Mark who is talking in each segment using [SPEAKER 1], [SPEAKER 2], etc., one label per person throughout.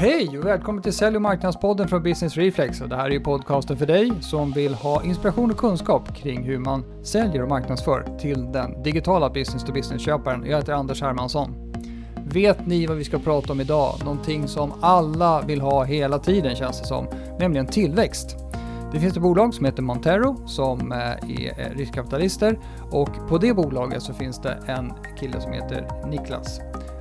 [SPEAKER 1] Hej och välkommen till Sälj och marknadspodden från Business Reflex. Det här är ju podcasten för dig som vill ha inspiration och kunskap kring hur man säljer och marknadsför till den digitala business to business-köparen. Jag heter Anders Hermansson. Vet ni vad vi ska prata om idag? Någonting som alla vill ha hela tiden känns det som, nämligen tillväxt. Det finns ett bolag som heter Montero som eh, är eh, riskkapitalister och på det bolaget så finns det en kille som heter Niklas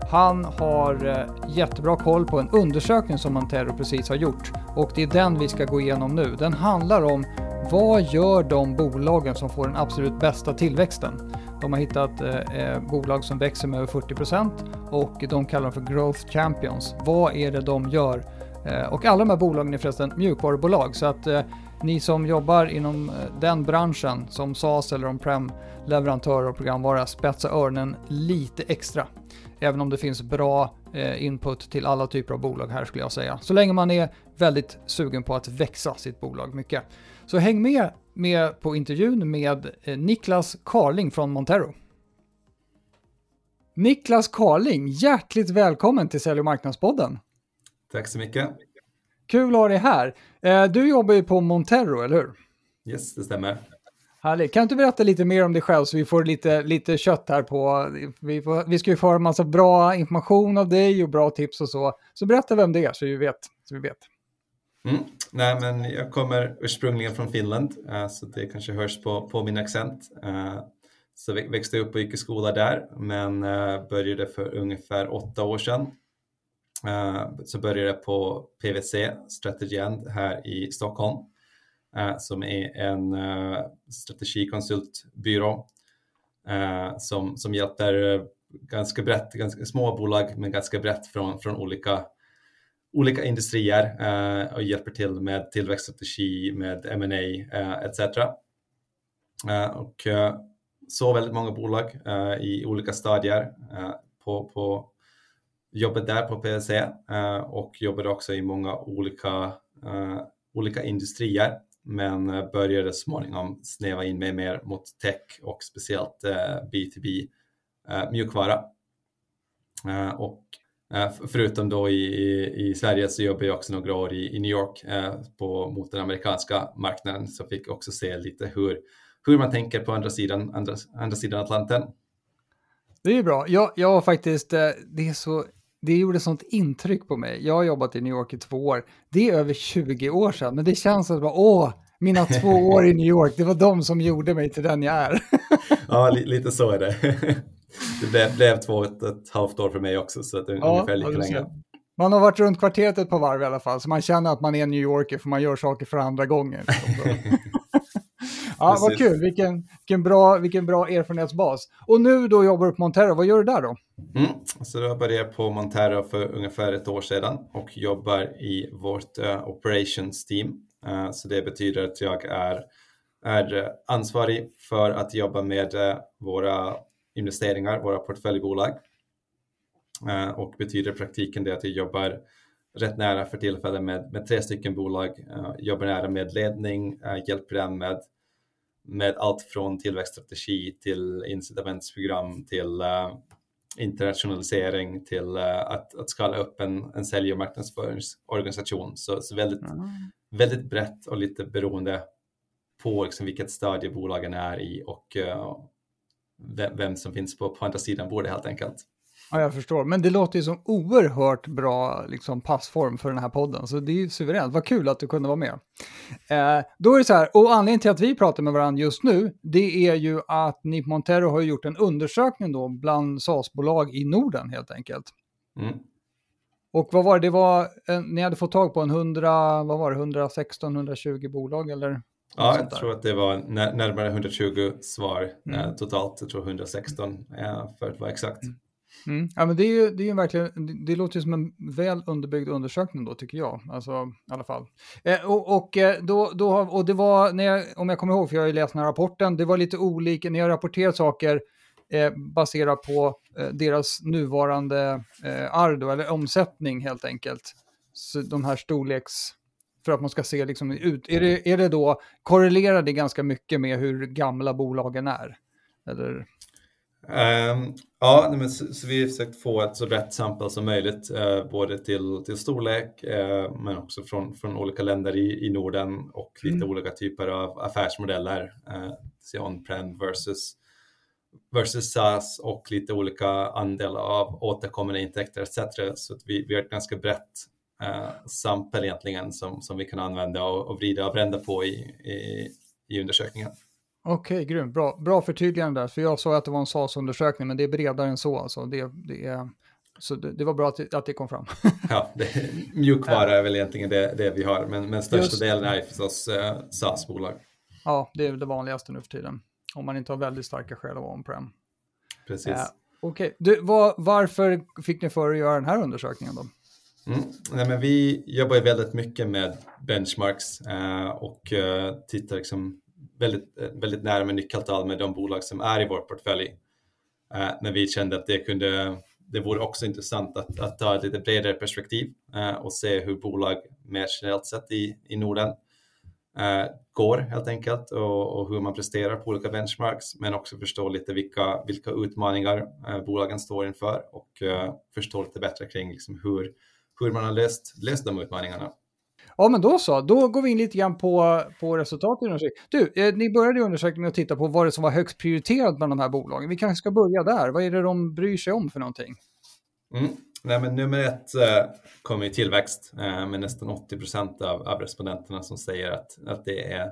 [SPEAKER 1] han har eh, jättebra koll på en undersökning som Montero precis har gjort och det är den vi ska gå igenom nu. Den handlar om vad gör de bolagen som får den absolut bästa tillväxten? De har hittat eh, eh bolag som växer med över 40% och de kallar dem för Growth Champions. Vad är det de gör? Eh, och alla de här bolagen är förresten mjukvarubolag så att eh, ni som jobbar inom eh, den branschen som SAS eller om prem leverantörer och programvara spetsa öronen lite extra. Även om det finns bra eh, input till alla typer av bolag här skulle jag säga. Så länge man är väldigt sugen på att växa sitt bolag mycket. Så häng med, med på intervjun med eh, Niklas Karling från Montero. Niklas Karling, hjärtligt välkommen till Sälj och marknadspodden.
[SPEAKER 2] Tack så mycket.
[SPEAKER 1] Kul att ha dig här. Eh, du jobbar ju på Montero, eller hur?
[SPEAKER 2] Yes, det stämmer.
[SPEAKER 1] Härligt. Kan du berätta lite mer om dig själv så vi får lite, lite kött här på... Vi, får, vi ska ju få en massa bra information av dig och bra tips och så. Så berätta vem det är så vi vet. Så vi vet.
[SPEAKER 2] Mm. Nej, men jag kommer ursprungligen från Finland, eh, så det kanske hörs på, på min accent. Eh, så växte jag upp och gick i skola där, men eh, började för ungefär åtta år sedan. så började jag på PVC, Strategy End, här i Stockholm. Eh, som är en eh, strategikonsultbyrå eh, som, som hjälper ganska brett, ganska små bolag men ganska brett från, från olika, olika industrier och hjälper till med tillväxtstrategi, med M&A etc. och så väldigt många bolag i olika stadier på, på jobbet där på PwC och jobbade också i många olika, olika industrier men eh, började småningom snäva in mig mer mot tech och speciellt eh, B2B-mjukvara. Eh, och förutom då i, i Sverige så jobbade jag också några år i, i New York på, mot den amerikanska marknaden så fick också se lite hur, hur man tänker på andra sidan, andra, andra sidan Atlanten.
[SPEAKER 1] Det är bra. Jag, jag har faktiskt, det är så det gjorde sånt intryck på mig. Jag har jobbat i New York i två år. Det är över 20 år sedan, men det känns som att åh, mina två år i New York, det var de som gjorde mig till den jag är.
[SPEAKER 2] ja, li lite så är det. Det blev, blev två och ett halvt år för mig också, så det är ja, ungefär lika länge.
[SPEAKER 1] Man har varit runt kvarteret ett par varv i alla fall, så man känner att man är New Yorker för man gör saker för andra gånger. ja, vad kul, vilken, vilken, bra, vilken bra erfarenhetsbas. Och nu då jobbar du på Montero, vad gör du där då?
[SPEAKER 2] Mm. Så då började jag på Montero för ungefär ett år sedan och jobbar i vårt uh, operations team. Uh, så det betyder att jag är, är ansvarig för att jobba med uh, våra investeringar, våra portföljbolag. och betyder i praktiken det att jag jobbar rätt nära för tillfället med, med tre stycken bolag, jobbar nära med ledning, hjälper dem med med allt från tillväxtstrategi till incitamentsprogram till uh, internationalisering till uh, att, att skala upp en, en sälj och marknadsföringsorganisation. Så, så väldigt, mm. väldigt brett och lite beroende på liksom vilket stadie bolagen är i och uh, vem som finns på, på andra sidan bordet helt enkelt.
[SPEAKER 1] Ja, jag förstår. Men det låter ju som oerhört bra liksom, passform för den här podden, så det är ju suveränt. Vad kul att du kunde vara med. Eh, då är det så här, och anledningen till att vi pratar med varandra just nu, det är ju att ni på Montero har gjort en undersökning då bland SaaS-bolag i Norden helt enkelt. Mm. Och vad var det, det var, en, ni hade fått tag på en 100, vad var det, 116-120 bolag eller?
[SPEAKER 2] Ja, jag tror att det var närmare 120 svar mm. eh, totalt. Jag tror 116 eh, för att vara exakt. Mm.
[SPEAKER 1] Mm. Ja, men det, är ju, det, är ju verkligen, det låter ju som en väl underbyggd undersökning då, tycker jag. Alltså, i alla fall. Eh, och, och, eh, då, då, har, och det var, när jag, om jag kommer ihåg, för jag har ju läst den här rapporten, det var lite olika, ni har rapporterat saker eh, baserat på eh, deras nuvarande eh, arv, då, eller omsättning helt enkelt. Så de här storleks för att man ska se liksom ut. Är det, är det då, korrelerar det ganska mycket med hur gamla bolagen är? Eller?
[SPEAKER 2] Um, ja, men så, så, vi har försökt få ett så brett sample som möjligt, uh, både till, till storlek uh, men också från, från olika länder i, i Norden och lite mm. olika typer av affärsmodeller. Uh, on-prem versus, versus SaaS och lite olika andel av återkommande intäkter etc. Så att vi, vi har ett ganska brett uh, sample egentligen som, som vi kan använda och, och vrida och vända på i, i, i undersökningen.
[SPEAKER 1] Okej, okay, grymt. Bra, bra förtydligande där. För jag sa att det var en SAS-undersökning, men det är bredare än så. Alltså. Det, det är, så det, det, var bra att, att det kom fram.
[SPEAKER 2] ja, det, mjukvara är väl egentligen det, det vi har, men, men största Just. delen är förstås eh, SAS-bolag.
[SPEAKER 1] Ja, det är det vanligaste nu för tiden. Om man inte har väldigt starka skäl att vara on-prem.
[SPEAKER 2] Precis. Eh,
[SPEAKER 1] Okej, okay. var, varför fick ni för att göra den här undersökningen då?
[SPEAKER 2] Mm. Nej, men vi jobbar ju väldigt mycket med benchmarks eh, och eh, tittar liksom väldigt, eh, väldigt nära med nyckeltal med de bolag som är i vår portfölj. Eh, men vi kände att det, kunde, det vore också intressant att, att ta ett lite bredare perspektiv eh, och se hur bolag mer generellt sett i, i Norden eh, går helt enkelt och, och, hur man presterar på olika benchmarks men också förstå lite vilka, vilka utmaningar bolagen står inför och förstå lite bättre kring liksom hur, hur man har löst, löst de utmaningarna.
[SPEAKER 1] Ja, men då så. Då går vi in lite grann på, på resultatet i undersökningen. Du, eh, ni började undersökningen med att titta på vad det som var högst prioriterat bland de här bolagen. Vi kanske ska börja där. Vad är det de bryr sig om för någonting?
[SPEAKER 2] Mm. Nej, men nummer ett eh, kommer i tillväxt eh, med nästan 80 procent av, av respondenterna som säger att, att det är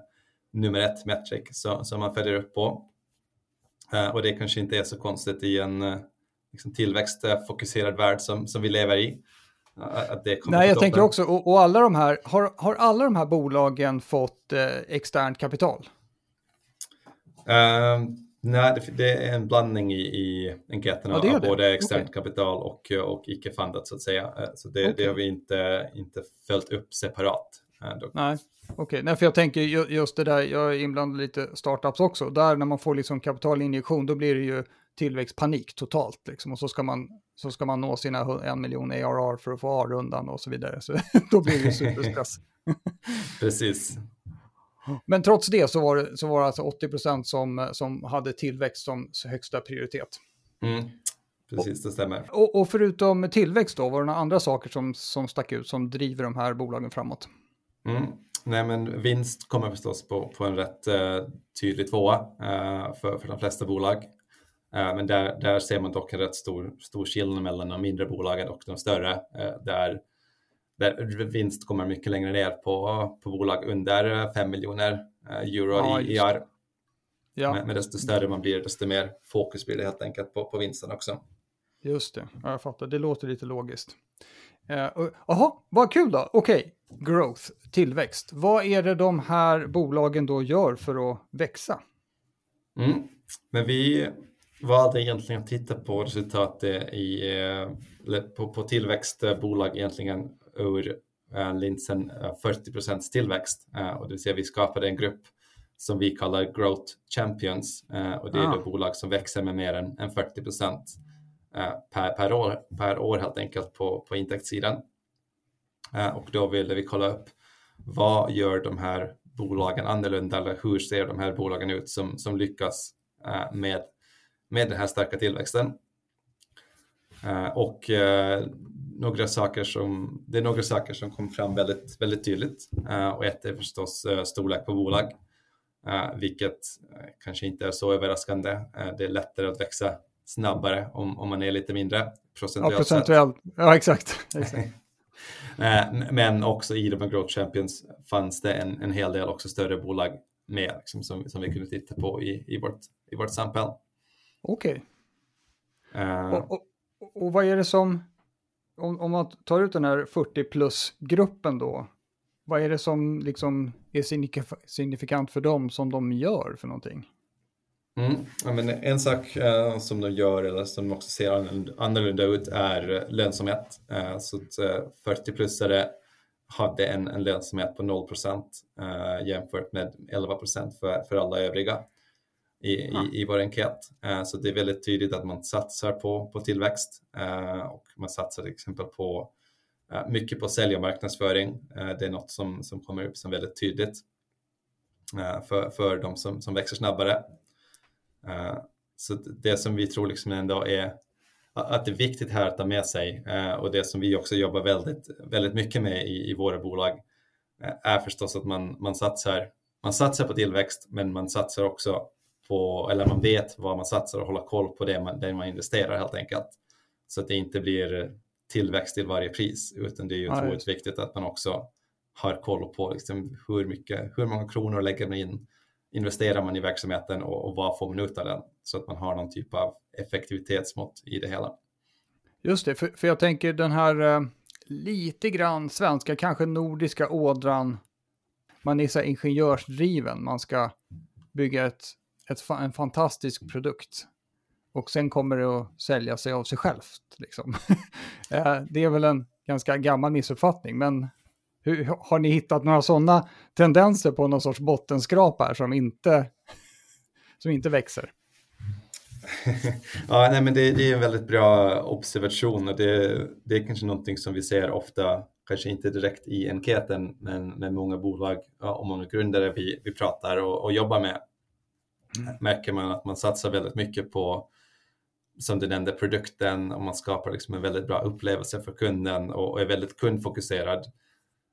[SPEAKER 2] nummer ett metric som, som man följer upp på. Eh, och det kanske inte är så konstigt i en eh, liksom tillväxtfokuserad värld som, som vi lever i.
[SPEAKER 1] Att det Nej, jag tänker också, och, och, alla de här, har, har alla de här bolagen fått eh, externt kapital?
[SPEAKER 2] Um, nej, det, det, är en blandning i, i enkäterna ja, av både externt okay. kapital och, och icke-fundat så att säga. Eh, så det, okay. det, har vi inte, inte följt upp separat.
[SPEAKER 1] Eh, dock. Nej, okej. Okay. för jag tänker just det där, jag är inblandad lite startups också. Där när man får liksom kapitalinjektion, då blir det ju tillväxtpanik totalt. Liksom. Och så ska, man, så ska man nå sina en miljon ARR för att få A-rundan och så vidare. Så då blir det superstress.
[SPEAKER 2] Precis.
[SPEAKER 1] Men trots det så var det, så var det alltså 80 som, som hade tillväxt som högsta prioritet.
[SPEAKER 2] Mm. Precis, det stämmer.
[SPEAKER 1] Och, och, förutom tillväxt då, var det några andra saker som, som stack ut som driver de här bolagen framåt?
[SPEAKER 2] Mm. Nej, men vinst kommer förstås på, på en rätt eh, tydlig tvåa eh, för, för de flesta bolag. Eh, men där, där ser man dock en rätt stor, stor skillnad mellan de mindre bolagen och de större. Eh, där, där vinst kommer mycket längre ner på, på bolag under 5 miljoner eh, euro ja, i IR. Ja. Men, men desto större man blir, desto mer fokus blir det helt enkelt på, på vinsten också.
[SPEAKER 1] Just det, jag fattar. Det låter lite logiskt. Jaha, uh, vad kul då. Okej, okay. growth, tillväxt. Vad är det de här bolagen då gör för att växa?
[SPEAKER 2] Mm. Men vi, valde egentligen att titta på resultatet i, eh, på, på tillväxtbolag egentligen ur uh, linsen 40 procents tillväxt. Och det vill säga vi skapade en grupp som vi kallar Growth Champions och det är ah. bolag som växer med mer än, än 40 procent per, per, år, per år helt enkelt på, på intäktssidan. och då ville vi kolla upp vad gör de här bolagen annorlunda eller hur ser de här bolagen ut som, som lyckas med med den här starka tillväxten. Eh, och eh, några saker som, det är några saker som kom fram väldigt, väldigt tydligt. Eh, och ett är förstås storlek på bolag, vilket kanske inte är så överraskande. Det är lättare att växa snabbare om, om man är lite mindre
[SPEAKER 1] procentuellt. Ja, procentuellt. Ja, exakt. exakt.
[SPEAKER 2] Men också i de här Growth Champions fanns det en, en hel del också större bolag med liksom, som, som vi kunde titta på i, i, vårt, i vårt sample.
[SPEAKER 1] Okej. Okay. Uh, och, och, och, vad är det som, om, om man tar ut den här 40 plus-gruppen då, vad är det som liksom är signifikant för dem som de gör för någonting?
[SPEAKER 2] Mm. Ja, men en sak uh, som de gör, eller som också ser annorlunda ut, är lönsamhet. Uh, så att uh, 40-plussare hade en, en lönsamhet på 0 uh, jämfört med 11 för, för alla övriga i, i, i vår enkät. Eh, så det är väldigt tydligt att man satsar på, på tillväxt eh, och man satsar till exempel på eh, mycket på sälj och marknadsföring. Det är något som, som kommer upp som väldigt tydligt för, för de som, som växer snabbare. så det som vi tror liksom ändå är att det är viktigt här att ta med sig och det som vi också jobbar väldigt, väldigt mycket med i, i våra bolag är förstås att man, man, satsar, man satsar på tillväxt men man satsar också på, eller man vet vad man satsar och håller koll på det man, det man investerar helt enkelt. Så att det inte blir tillväxt till varje pris, utan det är ju otroligt viktigt att man också har koll på liksom hur, mycket, hur många kronor lägger man in, investerar man i verksamheten och, och vad får man ut av den? Så att man har någon typ av effektivitetsmått i det hela.
[SPEAKER 1] Just det, för, för jag tänker den här eh, lite grann svenska, kanske nordiska ådran. Man är så ingenjörsdriven, man ska bygga ett, ett, en fantastisk produkt. Och sen kommer det att sälja sig av sig självt. Liksom. Eh, det är väl en ganska gammal missuppfattning, men hur, har ni hittat några sådana tendenser på någon sorts bottenskrap här som inte, som inte växer?
[SPEAKER 2] ja, nej, men det, det, är en väldigt bra observation och det, det är kanske någonting som vi ser ofta, kanske inte direkt i enkäten, men med många bolag och många grundare vi, vi pratar och, och jobbar med. Mm. Märker man att man satsar väldigt mycket på, som du nämnde, produkten och man skapar liksom en väldigt bra upplevelse för kunden och, och är väldigt kundfokuserad.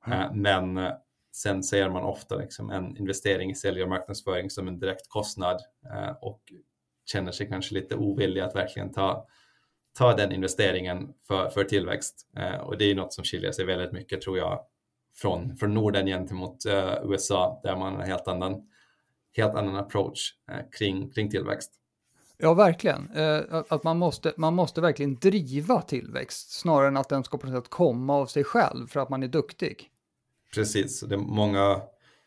[SPEAKER 2] Mm. Men sen ser man ofta liksom en investering i sälj och marknadsföring som en direkt kostnad och känner sig kanske lite ovillig att verkligen ta, ta den investeringen för, för tillväxt. Eh, och det är något som skiljer sig väldigt mycket tror jag från, från Norden gentemot eh, USA där man har en helt annan, helt annan approach eh, kring, kring tillväxt.
[SPEAKER 1] Ja, verkligen. Eh, att man måste, man måste verkligen driva tillväxt snarare än att den ska på något sätt komma av sig själv för att man är duktig.
[SPEAKER 2] Precis, det är många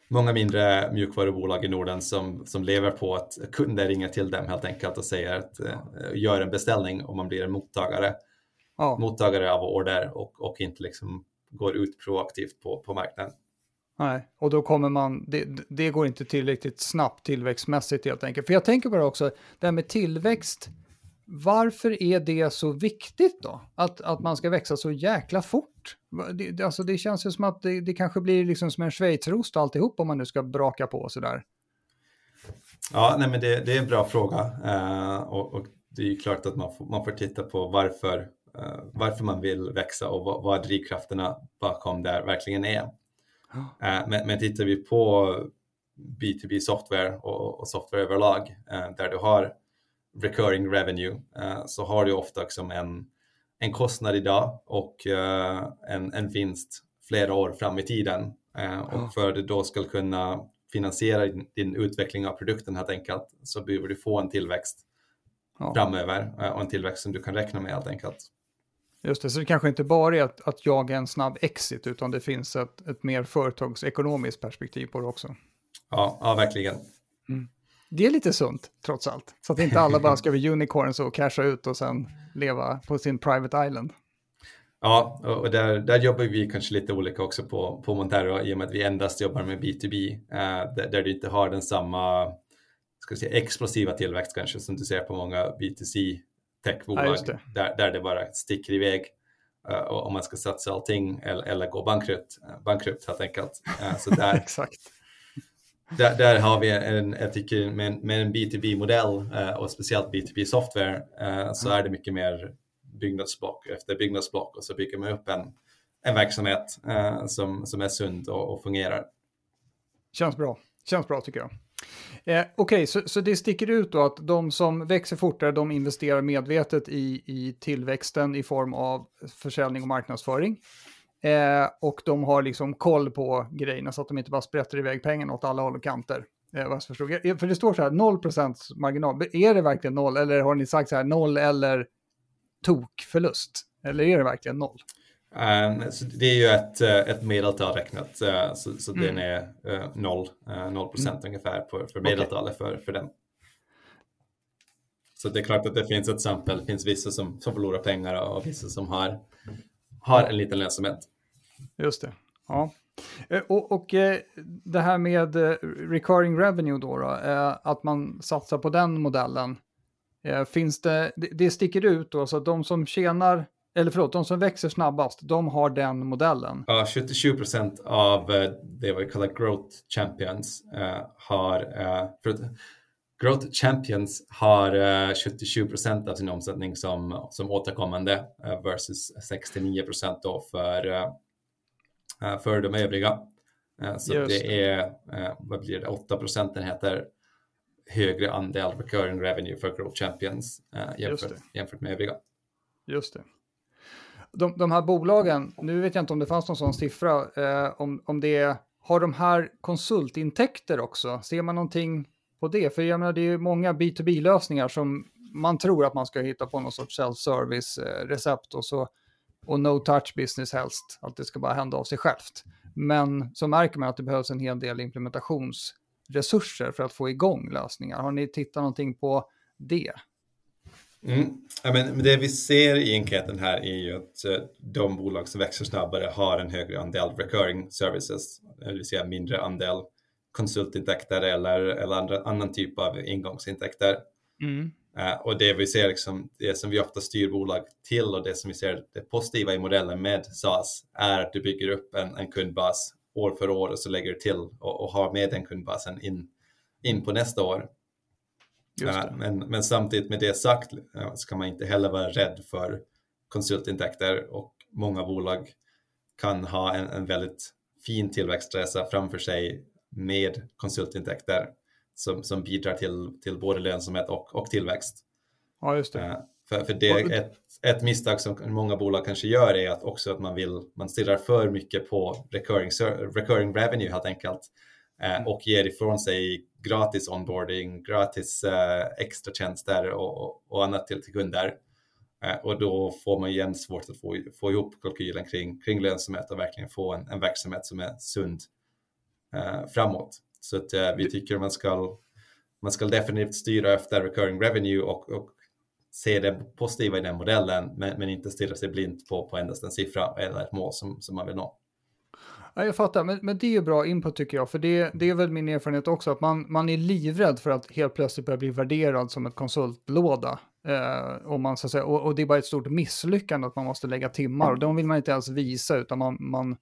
[SPEAKER 2] många mindre mjukvarubolag i Norden som, som lever på att kunder ringer till dem helt enkelt och säger att uh, gör en beställning och man blir en mottagare, ja. mottagare av order och, och inte liksom går ut proaktivt på, på marknaden.
[SPEAKER 1] Nej, och då kommer man, det, det går inte tillräckligt snabbt tillväxtmässigt helt enkelt. För jag tänker bara också, det här med tillväxt, varför är det så viktigt då? Att, att man ska växa så jäkla fort? Det, alltså det känns ju som att det, det kanske blir liksom som en schweizerost alltihop om man nu ska braka på sådär.
[SPEAKER 2] Ja, nej men det, det är en bra fråga uh, och, och, det är ju klart att man får, man får titta på varför, uh, varför man vill växa och vad, vad drivkrafterna bakom där verkligen är. Uh, men, men tittar vi på B2B software och, och software överlag där du har recurring revenue så har du ofta liksom en en kostnad idag och en, en vinst flera år fram i tiden. Och för att du då ska kunna finansiera din, din, utveckling av produkten helt enkelt så behöver du få en tillväxt ja. framöver och en tillväxt som du kan räkna med helt enkelt.
[SPEAKER 1] Just det, så det kanske inte bara är att, att jaga en snabb exit utan det finns ett, ett mer företagsekonomiskt perspektiv på det också.
[SPEAKER 2] Ja, ja verkligen.
[SPEAKER 1] Mm det är lite sunt trots allt. Så att inte alla bara ska bli unicorns och casha ut och sen leva på sin private island.
[SPEAKER 2] Ja, och där, där jobbar vi kanske lite olika också på, på Montero i och med att vi endast jobbar med B2B eh, där, där, du inte har den samma ska säga, explosiva tillväxt kanske som du ser på många B2C techbolag ja, där, där det bara sticker iväg uh, om man ska satsa allting eller, eller gå bankrutt, uh, bankrutt helt enkelt. Uh, så där,
[SPEAKER 1] Exakt
[SPEAKER 2] där, där, har vi en, jag tycker med, med en B2B-modell eh, och speciellt B2B-software eh, så är det mycket mer byggnadsblock efter byggnadsblock och så bygger man upp en, en verksamhet eh, som, som är sund och, och, fungerar.
[SPEAKER 1] Känns bra, känns bra tycker jag. Eh, Okej, okay, så, så det sticker ut då att de som växer fortare, de investerar medvetet i, i tillväxten i form av försäljning och marknadsföring. Eh, och de har liksom koll på grejerna så att de inte bara sprätter iväg pengarna åt alla håll och kanter. Eh, vad förstod. Eh, för det står så här 0% marginal. Är det verkligen noll eller har ni sagt så här noll eller tokförlust? Eller är det verkligen noll?
[SPEAKER 2] Um, det är ju ett, eh, ett medeltal räknat, uh, så, så mm. den är uh, noll, 0 procent mm. ungefär på, för medeltalet okay. för, för den. Så det är klart att det finns ett exempel, det finns vissa som, som förlorar pengar och vissa som har, har en liten lönsamhet.
[SPEAKER 1] Just det. Ja. Eh, och, och eh, det här med eh, recurring revenue då, då att man satsar på den modellen. Finns det, det sticker ut då, så att de som tjänar, eller förlåt, de som växer snabbast, de har den modellen.
[SPEAKER 2] Ja, 77 procent av det vi kallar growth champions har, för Growth Champions har 77 procent av sin omsättning som, som återkommande versus 69 procent då för, för de övriga. Så Just. det är, vad blir det, 8 procentenheter högre andel recurring revenue för Growth Champions jämfört, jämfört med övriga.
[SPEAKER 1] Just det. De, de här bolagen, nu vet jag inte om det fanns någon sån siffra, eh, om, om det har de här konsultintäkter också? Ser man någonting på det? För jag menar, det är ju många B2B-lösningar som man tror att man ska hitta på någon sorts self-service-recept eh, och så och no touch business helst, att det ska bara hända av sig självt. Men så märker man att det behövs en hel del implementationsresurser för att få igång lösningar. Har ni tittat någonting på det?
[SPEAKER 2] Mm. Ja, men det vi ser i enkäten här är ju att eh, de bolag som växer snabbare har en högre andel recurring services, det vill säga mindre andel konsultintäkter eller, eller andra, annan typ av ingångsintäkter. Mm. Uh, och det vi ser, liksom, det som vi ofta styr bolag till och det som vi ser det positiva i modellen med SaaS är att du bygger upp en, en kundbas år för år och så lägger du till och, och har med den kundbasen in, in på nästa år. Uh, men, men samtidigt med det sagt uh, så kan man inte heller vara rädd för konsultintäkter och många bolag kan ha en, en väldigt fin tillväxtresa framför sig med konsultintäkter som, som bidrar till, till både lönsamhet och, och tillväxt.
[SPEAKER 1] Ja, just det. Uh,
[SPEAKER 2] för, för det är ett, ett misstag som många bolag kanske gör är att också att man vill, man stirrar för mycket på recurring, recurring revenue helt enkelt uh, och ger ifrån sig gratis onboarding, gratis uh, extra tjänster och, annat till, till kunder. och då får man igen svårt att få, få ihop kalkylen kring, kring lönsamhet och verkligen få en, en verksamhet som är sund eh, framåt. Så att, eh, vi tycker man ska, man ska definitivt styra efter recurring revenue och, och se det positiva i den modellen, men, men inte stirra sig blint på, på endast en siffra eller ett mål som, som man vill nå.
[SPEAKER 1] Ja, jag fattar, men, men det är bra input tycker jag, för det, det är väl min erfarenhet också, att man, man är livrädd för att helt plötsligt börja bli värderad som ett konsultlåda. Eh, och, man, så att säga, och, och, det är bara ett stort misslyckande att man måste lägga timmar, och de vill man inte ens visa, utan man, man,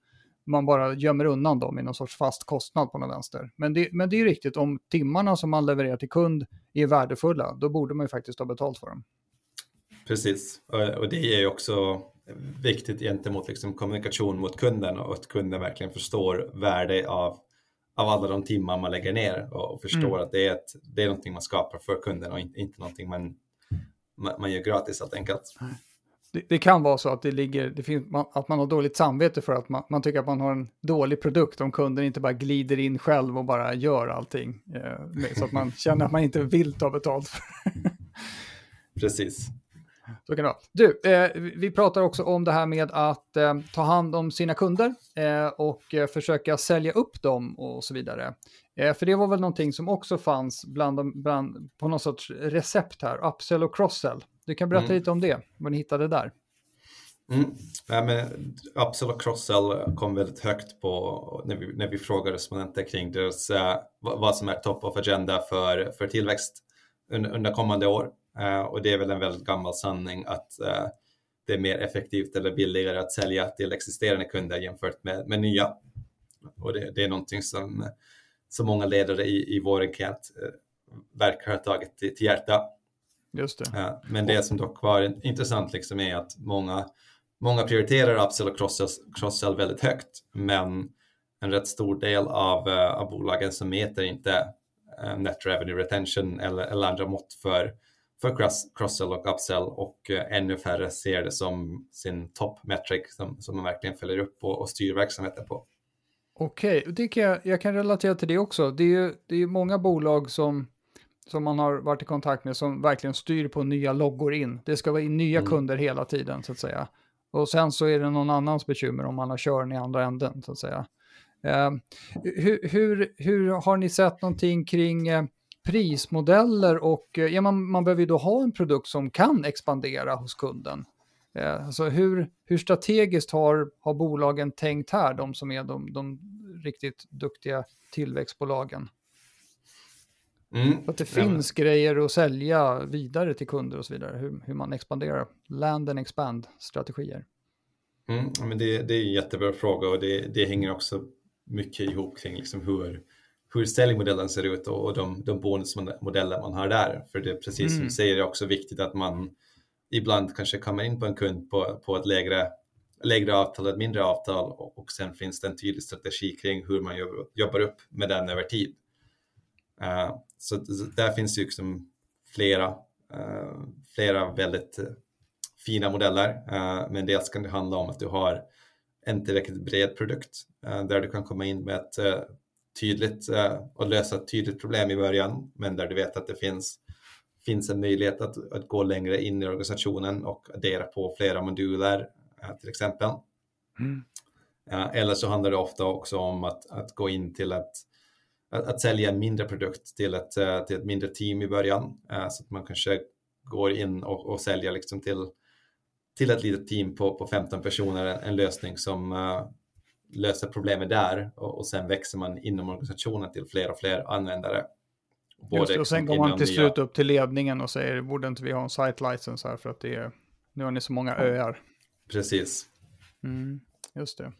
[SPEAKER 1] man bara gömmer undan dem i någon sorts fast kostnad på något vänster. Men det, men det är ju riktigt, om timmarna som man levererar till kund är värdefulla, då borde man ju faktiskt ha betalt för dem.
[SPEAKER 2] Precis, och det är ju också viktigt gentemot liksom kommunikation mot kunden och att kunden verkligen förstår värde av, av alla de timmar man lägger ner och förstår mm. att det är, ett, det är någonting man skapar för kunden och inte, inte någonting man, man, man gör gratis helt enkelt
[SPEAKER 1] det, det, kan vara så att det ligger, det finns, man, att man har dåligt samvete för att man, man, tycker att man har en dålig produkt om kunden inte bara glider in själv och bara gör allting. Eh, så att man känner att man inte vill ta betalt.
[SPEAKER 2] Precis.
[SPEAKER 1] Så kan det vara. Du, eh, vi pratar också om det här med att eh, ta hand om sina kunder eh, och eh, försöka sälja upp dem och så vidare. Eh, för det var väl någonting som också fanns bland, bland, på någon sorts recept här, upsell och crosssell. Du kan berätta mm. lite om det, vad ni hittade där.
[SPEAKER 2] Mm. Ja, men upsell och crosssell kom väldigt högt på när vi, när vi frågade respondenter kring deras, uh, vad som är top of agenda för, för tillväxt under, under kommande år. Uh, och det är väl en väldigt gammal sanning att uh, det är mer effektivt eller billigare att sälja till existerande kunder jämfört med, med nya. Och det, det är någonting som, som många ledare i, i vår enkät verkar ha tagit till, till hjärta.
[SPEAKER 1] Just det.
[SPEAKER 2] Ja, men det som dock var intressant liksom är att många, många prioriterar upsell och cross-sell väldigt högt, men en rätt stor del av, av bolagen som mäter inte net revenue retention eller, eller andra mått för, för cross-sell och upsell och uh, ännu färre ser det som sin top metric som, som man verkligen följer upp och, och styr verksamheten på.
[SPEAKER 1] Okej, okay. jag, jag kan relatera till det också. Det är ju det är många bolag som som man har varit i kontakt med som verkligen styr på nya loggor in. Det ska vara in nya mm. kunder hela tiden så att säga. Och sen så är det någon annans bekymmer om man har körn i andra änden så att säga. Eh, hur, hur, hur, har ni sett någonting kring eh, prismodeller och eh, ja, man, man behöver ju då ha en produkt som kan expandera hos kunden. Eh, alltså hur, hur strategiskt har, har bolagen tänkt här, de som är de, de riktigt duktiga tillväxtbolagen? Mm. Att det finns ja. grejer att sälja vidare till kunder och så vidare. Hur, hur man expanderar. Land and expand-strategier.
[SPEAKER 2] Mm, men det, det, är en jättebra fråga och det, det hänger också mycket ihop kring liksom hur, hur säljmodellen ser ut och, och de, de bonusmodeller man har där. För det är precis mm. som du säger, det är också viktigt att man ibland kanske kommer in på en kund på, på ett lägre, lägre avtal, ett mindre avtal och, och sen finns det en tydlig strategi kring hur man jobbar, jobbar upp med den över tid. Uh, så där finns ju liksom flera, uh, flera väldigt fina modeller, men dels kan det handla om att du har en tillräckligt bred produkt där du kan komma in med ett tydligt och lösa ett tydligt problem i början, men där du vet att det finns finns en möjlighet att, att gå längre in i organisationen och addera på flera moduler till exempel. Mm. Eller så handlar det ofta också om att, att gå in till att, att sälja en mindre produkt till ett, eh, till ett mindre team i början. Eh, så att man kanske går in och, och säljer liksom till, till ett litet team på, på 15 personer en, en lösning som löser problemet där och, och sen växer man inom organisationen till fler och fler användare.
[SPEAKER 1] Både Just det, och sen går man till slut upp till ledningen och säger, borde inte vi ha en site license här för att det är, nu har ni så många öar.
[SPEAKER 2] Precis.
[SPEAKER 1] Mm, just det.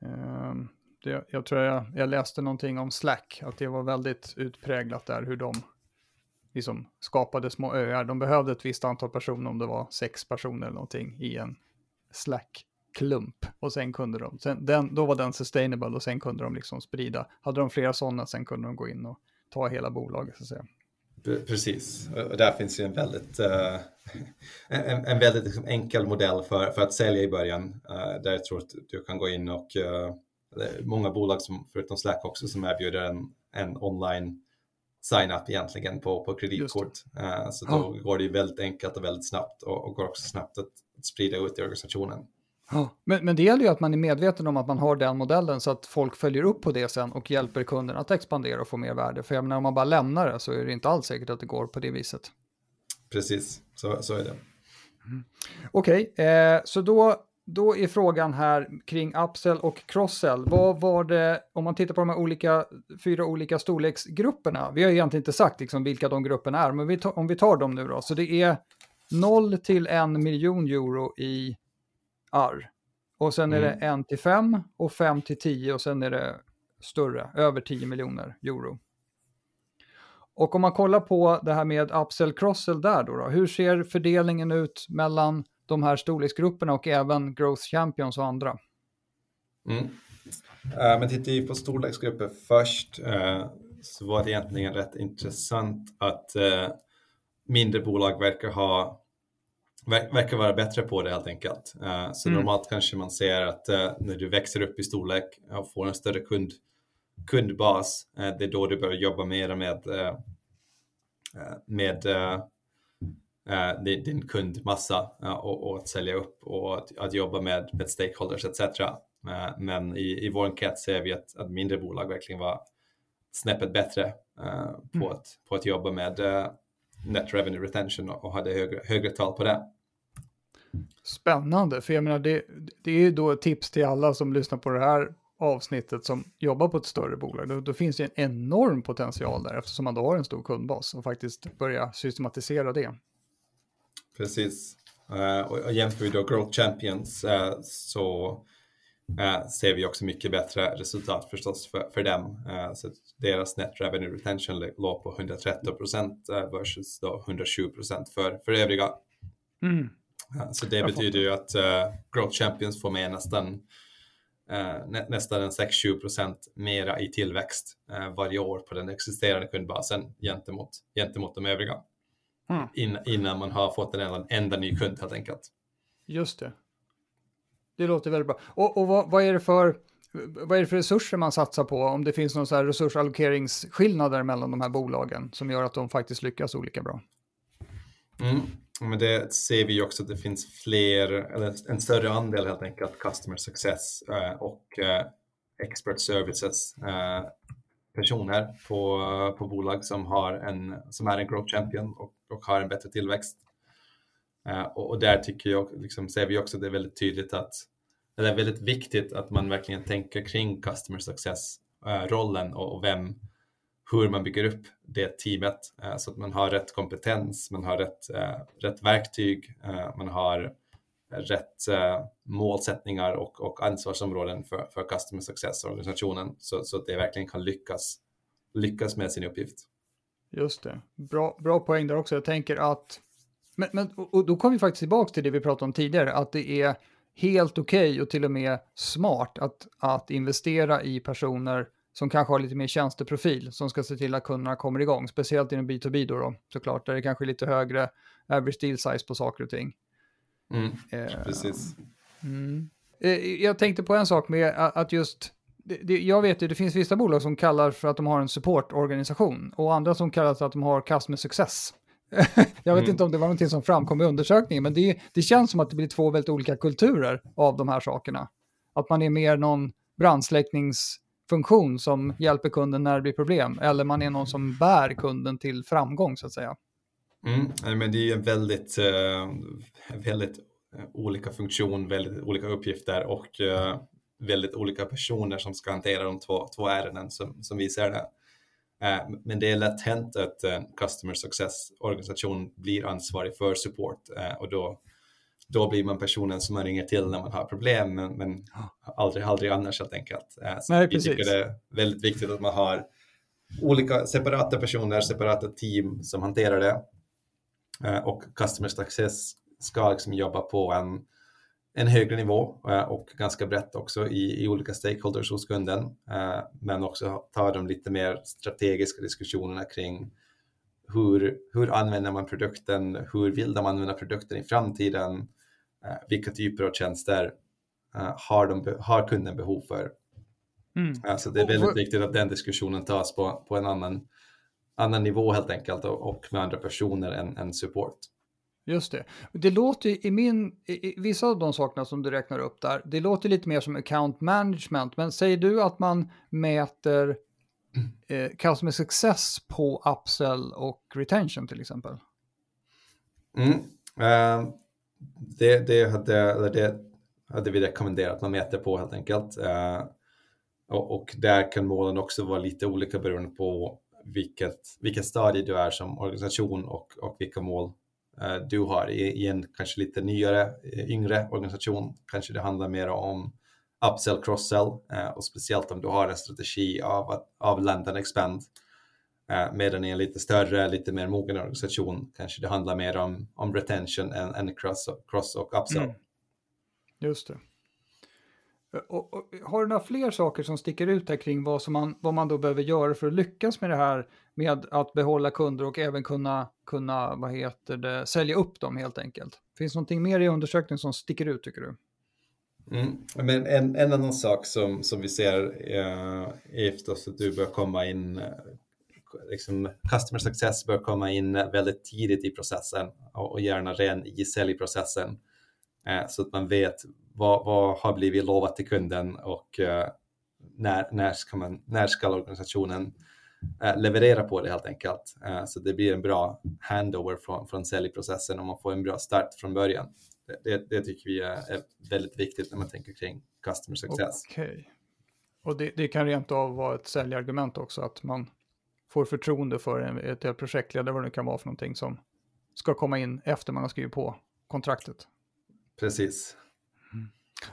[SPEAKER 1] Um, det, jag tror jag, jag läste någonting om Slack, att det var väldigt utpräglat där hur de liksom skapade små öar. De behövde ett visst antal personer, om det var sex personer eller någonting, i en Slack-klump. Och sen kunde de, sen, den, då var den sustainable och sen kunde de liksom sprida. Hade de flera sådana, sen kunde de gå in och ta hela bolaget så att säga.
[SPEAKER 2] Precis, och där finns ju en väldigt, uh, en, en, väldigt liksom enkel modell för, för att sälja i början. Uh, där jag tror att du kan gå in och uh, många bolag som, förutom Slack också, som erbjuder en, en online sign-up egentligen på, på kreditkort. Så då ja. går det ju väldigt enkelt och väldigt snabbt och, och går också snabbt att, att sprida ut i organisationen.
[SPEAKER 1] Men, men det gäller ju att man är medveten om att man har den modellen så att folk följer upp på det sen och hjälper kunden att expandera och få mer värde. För jag menar, om man bara lämnar det så är det inte alls säkert att det går på det viset.
[SPEAKER 2] Precis, så, så är det.
[SPEAKER 1] Mm. Okej, okay, eh, så då då är frågan här kring upsell och crosssell. Vad var det, om man tittar på de här olika, fyra olika storleksgrupperna, vi har egentligen inte sagt liksom vilka de grupperna är, men vi tar, om vi tar dem nu då, så det är 0 till 1 miljon euro i AR. Och sen är mm. det 1 till 5 och 5 till 10 och sen är det större, över 10 miljoner euro. Och om man kollar på det här med upsell crossell där då, då hur ser fördelningen ut mellan de här storleksgrupperna och även Growth Champions och andra.
[SPEAKER 2] Mm. Uh, men tittar vi på storleksgrupper först uh, så var det egentligen rätt intressant att uh, mindre bolag verkar ha verkar vara bättre på det helt enkelt. så mm. normalt kanske man ser att när du växer upp i storlek och får en större kund, kundbas, det är då du börjar jobba mer med, med eh, din kundmassa eh, och, och, att sälja upp och att, att jobba med, med stakeholders etc. Eh, men i, i vår enkät ser vi att, att mindre bolag verkligen var snäppet bättre eh, på, mm. att, på att jobba med eh, net revenue retention och hade högre, högre tal på det.
[SPEAKER 1] Spännande, för jag menar det, det är ju då ett tips till alla som lyssnar på det här avsnittet som jobbar på ett större bolag, då, då finns det en enorm potential där eftersom man då har en stor kundbas och faktiskt börja systematisera det.
[SPEAKER 2] Precis. Uh, och jämför vi då Growth Champions uh, så uh, ser vi också mycket bättre resultat förstås för, för dem. så deras net revenue retention låg på 130 procent versus då 120 procent för, för övriga. Mm. Så det betyder ju att Growth Champions får med nästan nä, nästan en 6-7 procent mera i tillväxt varje år på den existerande kundbasen gentemot, gentemot de övriga. Mm. In, innan man har fått en enda, enda ny kund helt enkelt.
[SPEAKER 1] Just det. Det låter väldigt bra. Och, och vad, vad, är det för, vad är för resurser man satsar på? Om det finns någon så här resursallokeringsskillnader mellan de här bolagen som gör att de faktiskt lyckas olika bra?
[SPEAKER 2] Mm. Men det ser vi också att det finns fler, eller en större andel helt enkelt, customer success eh, och eh, expert services eh, personer på, på bolag som, har en, som är en growth champion och, och har en bättre tillväxt. Eh, och, och, där tycker jag, liksom, ser vi också att det är väldigt tydligt att det är väldigt viktigt att man verkligen tänker kring customer success-rollen eh, och, och, vem, hur man bygger upp det teamet eh, så att man har rätt kompetens, man har rätt, eh, rätt verktyg, eh, man har rätt eh, målsättningar och, och ansvarsområden för, för customer success-organisationen så, så att det verkligen kan lyckas lyckas med sin uppgift.
[SPEAKER 1] Just det. Bra, bra poäng där också. Jag tänker att, men, men och då kommer vi faktiskt tillbaka till det vi pratade om tidigare, att det är helt okej okay och till och med smart att, att investera i personer som kanske har lite mer tjänsteprofil som ska se till att kunderna kommer igång, speciellt inom B2B då, då såklart, där det kanske är lite högre average deal size på saker och ting.
[SPEAKER 2] Mm, eh, precis.
[SPEAKER 1] Mm. Eh, jag tänkte på en sak med att just, det, det, jag vet ju, det finns vissa bolag som kallar för att de har en supportorganisation och andra som kallar för att de har customer success. jag vet mm. inte om det var någonting som framkom i undersökningen, men det, det känns som att det blir två väldigt olika kulturer av de här sakerna. Att man är mer någon funktion som hjälper kunden när det blir problem, eller man är någon som bär kunden till framgång så att säga.
[SPEAKER 2] Mm, men det är ju en väldigt, eh, väldigt eh, olika funktion, väldigt olika uppgifter och eh, väldigt olika personer som ska hantera de två, två ärenden som, som vi ser det. Men det är lätt hänt att en customer success-organisation blir ansvarig för support och då, då blir man personen som man ringer till när man har problem, men, men aldrig, aldrig annars helt enkelt.
[SPEAKER 1] Eh, så Nej, vi
[SPEAKER 2] tycker det är väldigt viktigt att man har olika separata personer, separata team som hanterar det. Och customer success ska liksom jobba på en en högre nivå eh, och ganska brett också i, i olika stakeholders hos kunden, eh, men också ta de lite mer strategiska diskussionerna kring hur, hur använder man produkten, hur vill de använda produkten i framtiden, eh, vilka typer av tjänster har, de, har kunden behov för. Mm. Så det är väldigt viktigt att den diskussionen tas på, på en annan, annan nivå helt enkelt och, och med andra personer än, än support.
[SPEAKER 1] Just det. Det låter i min, i, vissa av de sakerna som du räknar upp där, det låter lite mer som account management, men säger du att man mäter eh, customer success på upsell och retention till exempel?
[SPEAKER 2] Mm. Uh, det, det, hade, det hade vi rekommenderat man mäter på helt enkelt. Eh, och, och, där kan målen också vara lite olika beroende på vilket, vilket stadie du är som organisation och, och vilka mål Eh, du har i, en kanske lite nyare, eh, yngre organisation. Kanske det handlar mer om upsell, cross-sell eh, och speciellt om du har en strategi av, att, av land and expand. Medan i en lite större, lite mer mogen organisation kanske det handlar mer om, om retention än, än cross, cross och upsell. Mm.
[SPEAKER 1] Just det. Och, och, har du några fler saker som sticker ut här kring vad, som man, vad man då behöver göra för att lyckas med det här med att behålla kunder och även kunna, kunna vad heter det, sälja upp dem helt enkelt? Finns det någonting mer i undersökningen som sticker ut tycker du?
[SPEAKER 2] Mm. Men en, en annan sak som, som vi ser eh, är förstås att du bör komma in, eh, liksom, customer success bör komma in väldigt tidigt i processen och, och gärna redan i säljprocessen eh, så att man vet vad, vad har blivit lovat till kunden och eh, när, när, ska man, när ska organisationen eh, leverera på det helt enkelt. Eh, så det blir en bra handover från, från säljprocessen och man får en bra start från början. Det, det, det tycker vi är, är, väldigt viktigt när man tänker kring customer success.
[SPEAKER 1] Okay. Och det, det, kan rent av vara ett säljargument också, att man får förtroende för en, ett projektledare, vad det kan vara för någonting som ska komma in efter man har skrivit på kontraktet.
[SPEAKER 2] Precis.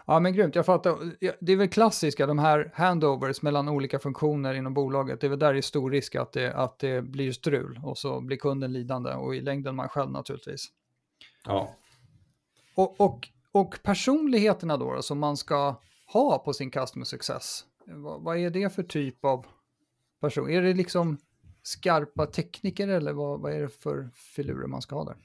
[SPEAKER 1] Ja, men grymt. Jag fattar. Det är väl klassiska, de här handovers mellan olika funktioner inom bolaget. Det är väl där det är stor risk att det, att det blir strul och så blir kunden lidande och i längden man själv naturligtvis.
[SPEAKER 2] Ja.
[SPEAKER 1] Och, och, och personligheterna då, som man ska ha på sin customer success. Vad, vad är det för typ av person? Är det liksom skarpa tekniker eller vad, vad är det för filurer man ska ha där?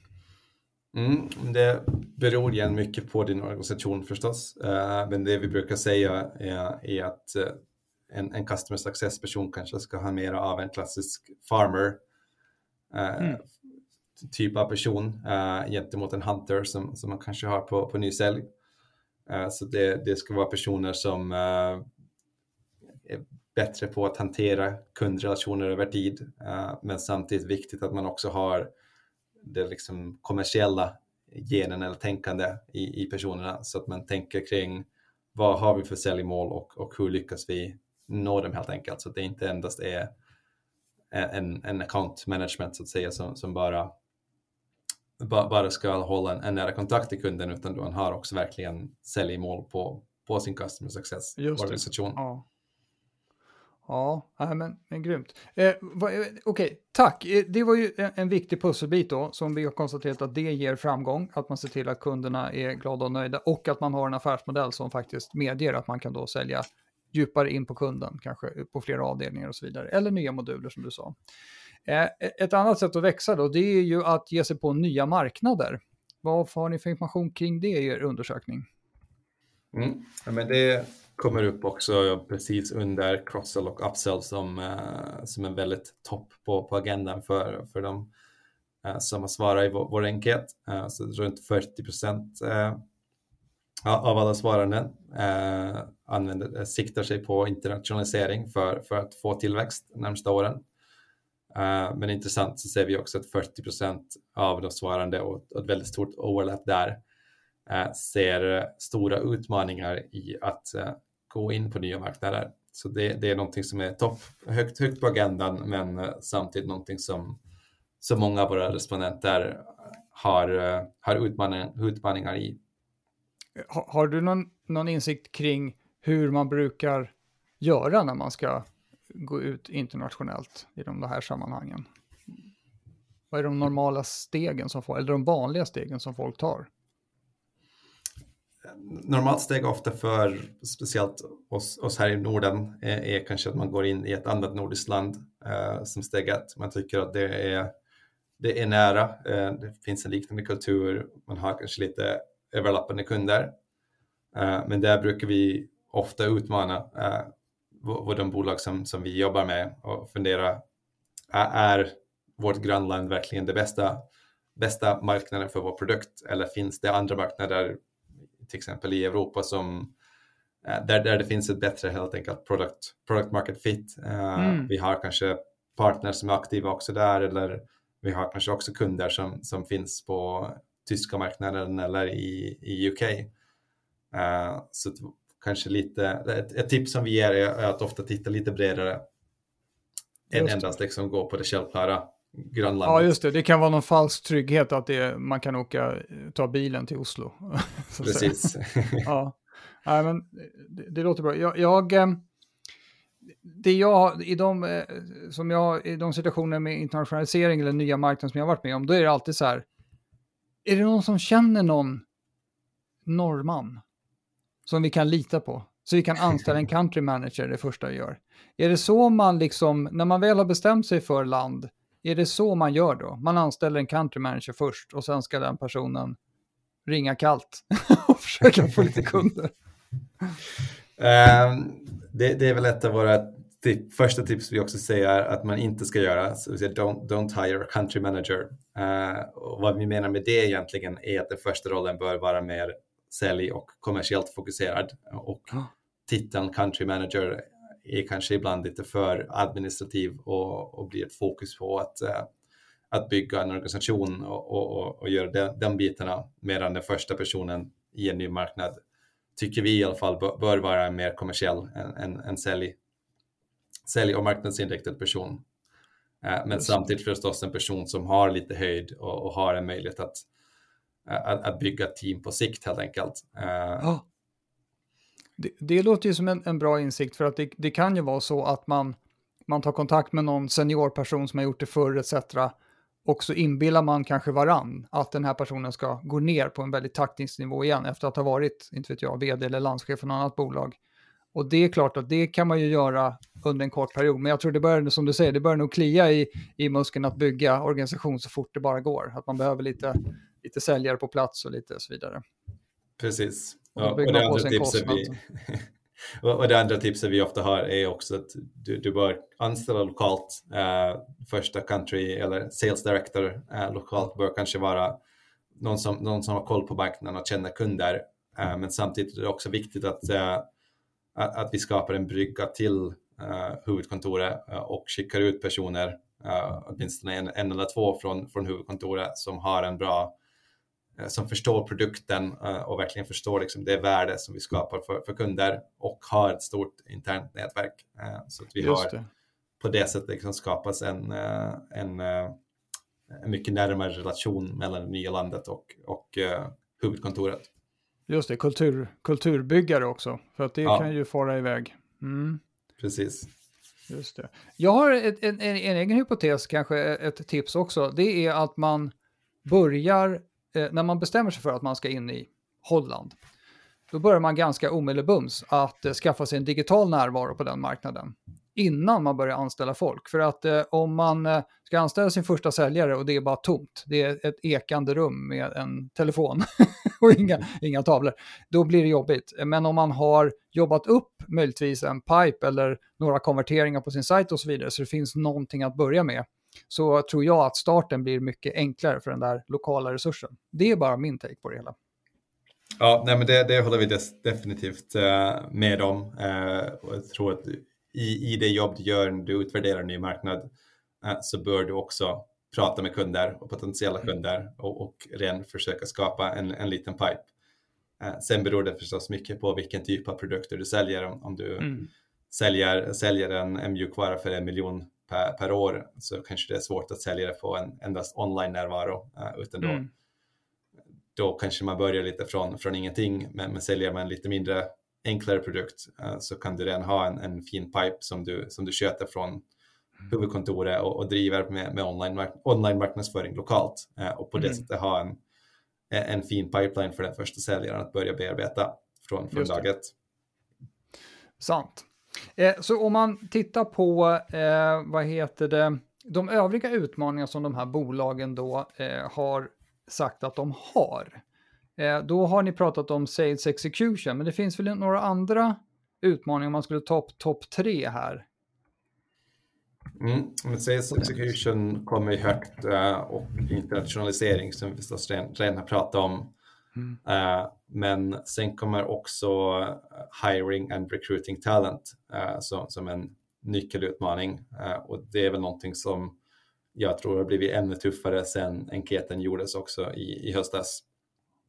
[SPEAKER 2] Mm, det beror igen mycket på din organisation förstås. Uh, men det vi brukar säga är, är att uh, en, en customer success-person kanske ska ha mer av en klassisk farmer uh, mm. typ av person gentemot en hunter som, som man kanske har på, på nysälj. så det, det ska vara personer som bättre på att hantera kundrelationer över tid. men samtidigt viktigt att man också har det liksom kommersiella genen eller tänkande i, i personerna så att man tänker kring vad har vi för säljmål och, och hur lyckas vi nå dem helt enkelt så att det inte endast är en, en account management så att säga som, som bara, bara ska hålla en, en nära kontakt till kunden utan man har också verkligen säljmål på, på sin customer success organisation.
[SPEAKER 1] Ja. Ja, men, men grymt. Eh, eh Okej, okay, tack. Eh, det var ju en, en, viktig pusselbit då, som vi har konstaterat att det ger framgång, att man ser till att kunderna är glada och nöjda och att man har en affärsmodell som faktiskt medger att man kan då sälja djupare in på kunden, kanske på flera avdelningar och så vidare, eller nya moduler som du sa. Eh, e-, ett annat sätt att växa då, det är ju att ge sig på nya marknader. Vad har ni för information kring det i er undersökning?
[SPEAKER 2] Mm. Ja, men det kommer upp också precis under cross-sell och upsell som, eh, som är väldigt topp på, på agendan för, för de eh, som har svarat i vår, vår enkät. Eh, så runt 40 procent av alla svaranden använder, siktar sig på internationalisering för, för att få tillväxt de närmsta åren. men intressant så ser vi också att 40 procent av de svarande och ett väldigt stort overlap där ser stora utmaningar i att gå in på nya marknader. Så det, det är någonting som är topp, högt, högt på agendan, men eh, samtidigt någonting som, som många av våra respondenter har, eh, har utmaningar, utmaningar i.
[SPEAKER 1] Har, har du någon, någon insikt kring hur man brukar göra när man ska gå ut internationellt i de här sammanhangen? Vad är de normala stegen som folk, eller de vanliga stegen som folk tar?
[SPEAKER 2] Normalt steg ofta för speciellt oss, oss här i Norden är, är, kanske att man går in i ett annat nordiskt land eh, som steg ett. Man tycker att det är, det är nära, eh, det finns en liknande kultur, man har kanske lite överlappande kunder. Eh, men där brukar vi ofta utmana eh, de bolag som, som vi jobbar med och fundera, är vårt grannland verkligen det bästa, bästa marknaden för vår produkt eller finns det andra marknader till exempel i Europa som eh, där, där det finns ett bättre helt enkelt product, product market fit. Eh, mm. Vi har kanske partners som är aktiva också där eller vi har kanske också kunder som, som finns på tyska marknaden eller i, i UK. Uh, eh, så kanske lite, ett, ett, tips som vi ger är att ofta titta lite bredare än endast liksom gå på det självklara grannlandet.
[SPEAKER 1] Ja, just det. Det kan vara någon falsk trygghet att det, man kan åka, ta bilen till Oslo.
[SPEAKER 2] Precis.
[SPEAKER 1] ja, Nej, men det, det, låter bra. Jag, jag, eh, det jag, i de, eh, som jag, i de situationer med internationalisering eller nya marknader som jag har varit med om, då är det alltid så här, är det någon som känner någon norrman som vi kan lita på? Så vi kan anställa en country manager det första vi gör. Är det så man liksom, när man väl har bestämt sig för land, är det så man gör då? Man anställer en country manager först och sen ska den personen ringa kallt och försöka få lite kunder.
[SPEAKER 2] Um, det, det, är väl ett av våra tip, första tips vi också säger att man inte ska göra. Så vi säger don't, don't hire a country manager. Uh, och vad vi menar med det egentligen är att den första rollen bör vara mer sälj och kommersiellt fokuserad. Och titeln country manager är kanske ibland lite för administrativ och, och blir ett fokus på att, uh, att bygga en organisation och, och, och göra den, den bitarna medan den första personen i en ny marknad tycker vi i alla fall bör, bör vara mer kommersiell än, än, än sälj, sälj och marknadsinriktad person. Uh, men samtidigt förstås en person som har lite höjd och, och har en möjlighet att, att, att, bygga ett team på sikt helt enkelt. Oh.
[SPEAKER 1] Det, det låter ju som en, en, bra insikt för att det, det, kan ju vara så att man, man tar kontakt med någon seniorperson som har gjort det förr etc. Och så inbillar man kanske varann att den här personen ska gå ner på en väldigt taktisk nivå igen efter att ha varit, inte vet jag, vd eller landschef för något annat bolag. Och det är klart att det kan man ju göra under en kort period, men jag tror det börjar, som du säger, det börjar nog klia i, i muskeln att bygga organisation så fort det bara går. Att man behöver lite, lite säljare på plats och lite så vidare.
[SPEAKER 2] Precis. Ja, och, det andra tipset vi, och det andra tipset vi ofta har är också att du, du bör anställa lokalt. Uh, första country eller sales director uh, lokalt bör kanske vara någon som, någon som har koll på marknaden och känner kunder. Uh, men samtidigt är det också viktigt att, att, att, vi skapar en brygga till huvudkontoret och skickar ut personer, åtminstone en, en eller två från, från huvudkontoret som har en bra Eh, som förstår produkten eh, och verkligen förstår liksom det värde som vi skapar för, för kunder och har ett stort internt nätverk. Eh, så att vi Just har det. på det sättet liksom skapas en, en, en mycket närmare relation mellan det nya landet och, och huvudkontoret.
[SPEAKER 1] Just det, kultur, kulturbyggare också, för att det ja. kan ju fara iväg. Mm.
[SPEAKER 2] Precis.
[SPEAKER 1] Just det. Jag har ett, en, en, en, egen hypotes, kanske ett tips också. Det är att man börjar, eh, när man bestämmer sig för att man ska in i Holland, då börjar man ganska omedelbums att eh, skaffa sig en digital närvaro på den marknaden innan man börjar anställa folk. För att eh, om man eh, ska anställa sin första säljare och det är bara tomt, det är ett ekande rum med en telefon och inga, inga tavlor, då blir det jobbigt. Men om man har jobbat upp möjligtvis en pipe eller några konverteringar på sin sajt och så vidare, så det finns någonting att börja med, så tror jag att starten blir mycket enklare för den där lokala resursen. Det är bara min take på det hela.
[SPEAKER 2] Ja, nej, men det, det håller vi definitivt uh, med om. Och jag tror att i, i det jobb du gör när du utvärderar en ny marknad uh, så bör du också prata med kunder och potentiella mm. kunder och, och redan försöka skapa en, en liten pipe. sen beror det förstås mycket på vilken typ av produkter du säljer. Om, om du mm. säljer, säljer en, en mjukvara för en miljon per, per, år så kanske det är svårt att sälja det på en endast online-närvaro. utan då mm då kanske man börjar lite från, från ingenting, men, men säljer man lite mindre enklare produkt uh, så kan du redan ha en, en fin pipe som du, som du köter från huvudkontoret och, och driver med, med online, online marknadsföring lokalt uh, och på det mm. sättet ha en, en fin pipeline för den första säljaren att börja bearbeta från, från dag ett.
[SPEAKER 1] Sant. Eh, så om man tittar på, eh, vad heter det, de övriga utmaningar som de här bolagen då eh, har sagt att de har. Eh, då har ni pratat om sales execution, men det finns väl några andra utmaningar om man skulle ta upp topp tre här?
[SPEAKER 2] Mm, men sales execution kommer ju högt eh, och internationalisering som vi förstås redan har pratat om. Mm. Uh, men sen kommer också hiring and recruiting talent uh, så, som en nyckelutmaning och det är väl någonting som jag tror har blivit ännu tuffare sen enkäten gjordes också i, i höstas.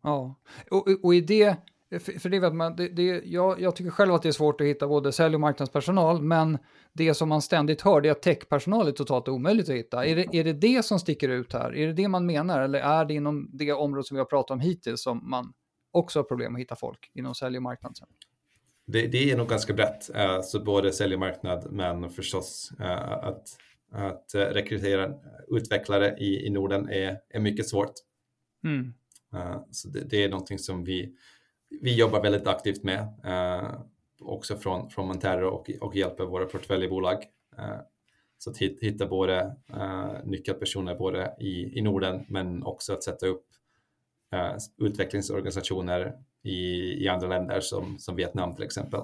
[SPEAKER 1] Ja, och, och i det, för det vet man, det, det, jag, jag, tycker själv att det är svårt att hitta både sälj och marknadspersonal, men det som man ständigt hör är att techpersonal är totalt omöjligt att hitta. Är det, är det det som sticker ut här? Är det det man menar, eller är det inom det område som vi har pratat om hittills som man också har problem att hitta folk inom sälj och marknad?
[SPEAKER 2] Det, det är nog ganska brett, uh, så både sälj och marknad, men förstås uh, att att eh, rekrytera utvecklare i, i Norden är, är mycket svårt. Mm. Uh, så det, det, är någonting som vi, vi jobbar väldigt aktivt med, eh, också från, från Montero och, och hjälper våra portföljbolag. Eh, så att hitta både eh, nyckelpersoner både i, i Norden men också att sätta upp utvecklingsorganisationer i, i andra länder som, som Vietnam till exempel.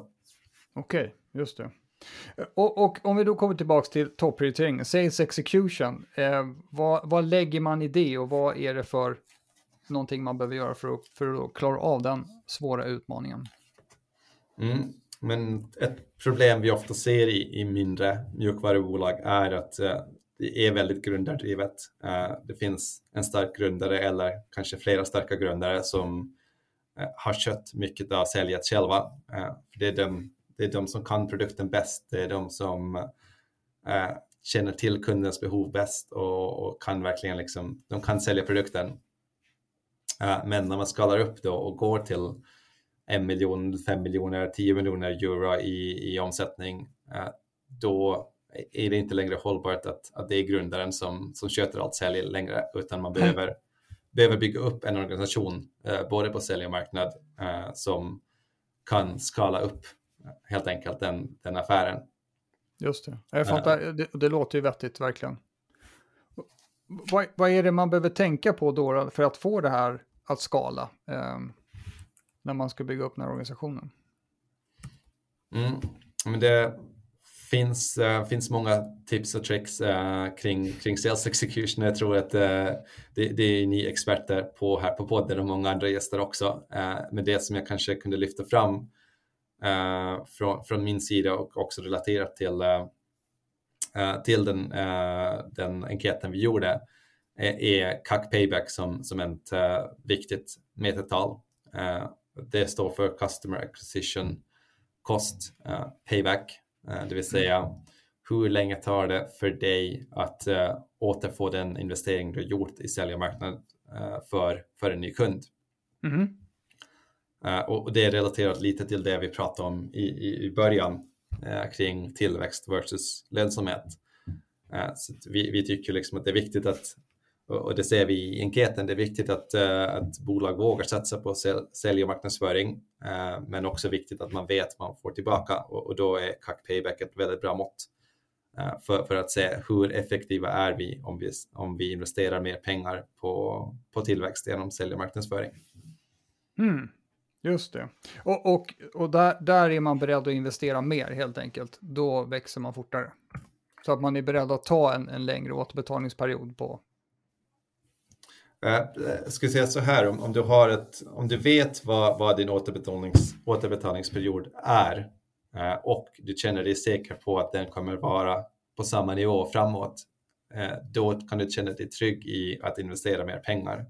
[SPEAKER 1] Okej, okay, just det. Och, och, om vi då kommer tillbaka till topprioritering, sales execution, eh, vad, vad, lägger man i det och vad är det för någonting man behöver göra för att, för att klara av den svåra utmaningen?
[SPEAKER 2] Mm. Men ett problem vi ofta ser i, i mindre mjukvarubolag är att eh, det är väldigt grundardrivet. Eh, det finns en stark grundare eller kanske flera starka grundare som eh, har kött mycket av säljet själva. Eh, för det är de, det är de som kan produkten bäst, det är de som eh, känner till kundens behov bäst och, och, kan verkligen liksom, de kan sälja produkten. Eh, men när man skalar upp då och går till en miljon, fem miljoner, tio miljoner euro i, i omsättning, eh, då är det inte längre hållbart att, att det är grundaren som, som sköter allt sälj längre, utan man behöver, mm. behöver bygga upp en organisation, eh, både på sälj och marknad, som kan skala upp helt enkelt den, den affären.
[SPEAKER 1] Just det. Det, det låter ju vettigt verkligen. Vad, vad, är det man behöver tänka på då för att få det här att skala eh, när man ska bygga upp den här organisationen?
[SPEAKER 2] Mm. Men det finns, äh, finns många tips och tricks äh, kring, kring sales execution. Jag tror att äh, det, det, är ni experter på här på podden och många andra gäster också. men det som jag kanske kunde lyfta fram från, från, min sida och också relaterat till, till den, den enkäten vi gjorde är CAC Payback som, som ett viktigt metertal. det står för Customer Acquisition Cost Payback, det vill säga hur länge tar det för dig att återfå den investering du gjort i säljarmarknad uh, för, för en ny kund? Mm. Och det är relaterat lite till det vi pratade om i, i, i början eh, kring tillväxt versus lönsamhet. Eh, så vi, vi tycker liksom att det är viktigt att, och det ser vi i enkäten, det är viktigt att, eh, att bolag vågar satsa på sälj och marknadsföring, eh, men också viktigt att man vet vad man får tillbaka och, och då är CAC Payback ett väldigt bra mått Eh, för, för att se hur effektiva är vi om vi, om vi investerar mer pengar på, på tillväxt genom sälj och marknadsföring.
[SPEAKER 1] Mm, just det. Och, och, och där, där är man beredd att investera mer helt enkelt. Då växer man fortare. Så att man är beredd att ta en, en längre återbetalningsperiod på.
[SPEAKER 2] Eh, jag skulle säga så här, om, om, du, har ett, om du vet vad, vad din återbetalnings, återbetalningsperiod är Eh, och du känner dig säker på att den kommer vara på samma nivå framåt, eh, då kan du känna dig trygg i att investera mer pengar.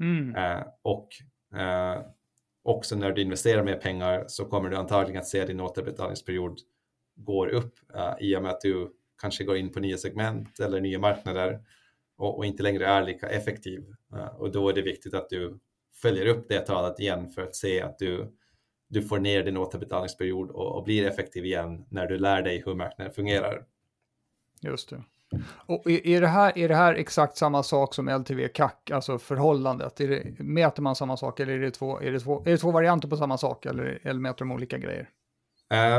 [SPEAKER 2] Mm. Och också när du investerar mer pengar så kommer du antagligen att se din återbetalningsperiod går upp eh, i och med att du kanske går in på nya segment eller nya marknader och, och inte längre är lika effektiv. Eh, och då är det viktigt att du följer upp det talet igen för att se att du du får ner din återbetalningsperiod och, och blir effektiv igen när du lär dig hur marknaden fungerar.
[SPEAKER 1] Just det. Och är det, här, är det här exakt samma sak som LTV CAC, alltså förhållandet? Är det, mäter man samma sak eller är det, två, är, det två, är det två varianter på samma sak eller, eller mäter de olika grejer?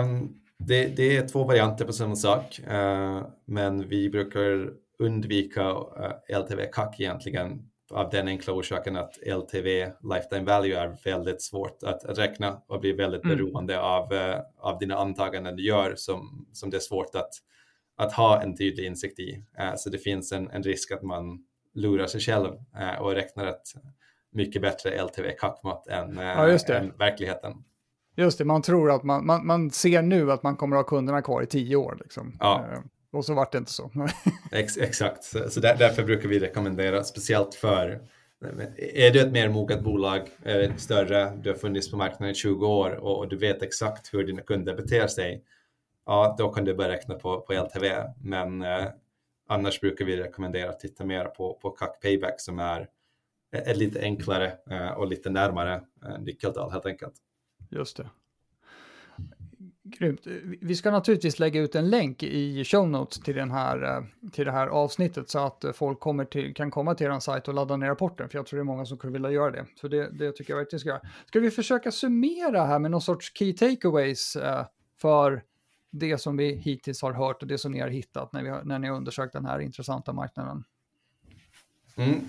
[SPEAKER 2] Um, det, det, är två varianter på samma sak, uh, men vi brukar undvika uh, LTV CAC egentligen av den enkla orsaken att LTV, lifetime value, är väldigt svårt att, att räkna och blir väldigt mm. beroende av, uh, av dina antaganden du gör som, som det är svårt att, att ha en tydlig insikt i. Uh, så det finns en, en risk att man lurar sig själv uh, och räknar ett mycket bättre LTV-kackmått än, ja, än verkligheten.
[SPEAKER 1] Just det, man tror att man, man, man ser nu att man kommer att ha kunderna kvar i tio år. Liksom. Ja. Och så vart det inte så.
[SPEAKER 2] Ex exakt, så, så där, därför brukar vi rekommendera, speciellt för är du ett mer moget bolag, större, du har funnits på marknaden i 20 år och, och, du vet exakt hur dina kunder beter sig, ja, då kan du börja räkna på, på LTV. Men eh, annars brukar vi rekommendera att titta mer på, på CAC Payback som är, eh, är lite enklare eh, och lite närmare eh, nyckeltal helt enkelt.
[SPEAKER 1] Just det. Grymt. Vi ska naturligtvis lägga ut en länk i show notes till, den här, eh, till det här avsnittet så att eh, folk kommer till, kan komma till er sajt och ladda ner rapporten, för jag tror det är många som skulle vilja göra det. Så det, det tycker jag verkligen ska göra. Ska vi försöka summera här med någon sorts key takeaways för det som vi hittills har hört och det som ni har hittat när, vi har, när ni har undersökt den här intressanta marknaden?
[SPEAKER 2] Mm.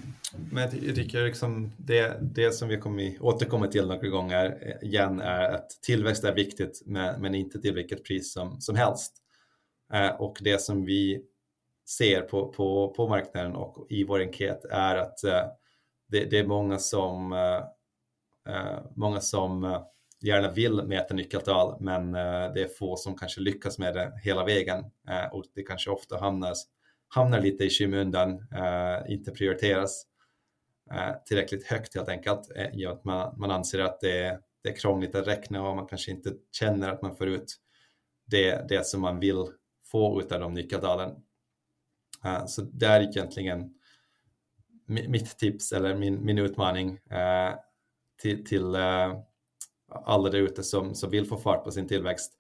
[SPEAKER 2] Men jag tycker liksom det, det som vi kommer återkomma till några gånger eh, igen är att tillväxt är viktigt men, men inte till vilket pris som, som helst. Eh, och det som vi ser på, på, på marknaden och i vår enkät är att eh, det, det, är många som, eh, eh många som eh, gärna vill mäta nyckeltal men eh, det är få som kanske lyckas med det hela vägen eh, och det kanske ofta hamnar hamnar lite i skymundan, eh, inte prioriteras tillräckligt högt helt enkelt. Att man, man anser att det är, det är krångligt att räkna och man kanske inte känner att man får ut det, det som man vill få ut av de nyckeltalen. Så det är egentligen mitt tips eller min, min utmaning till, till alla där ute som, som vill få fart på sin tillväxt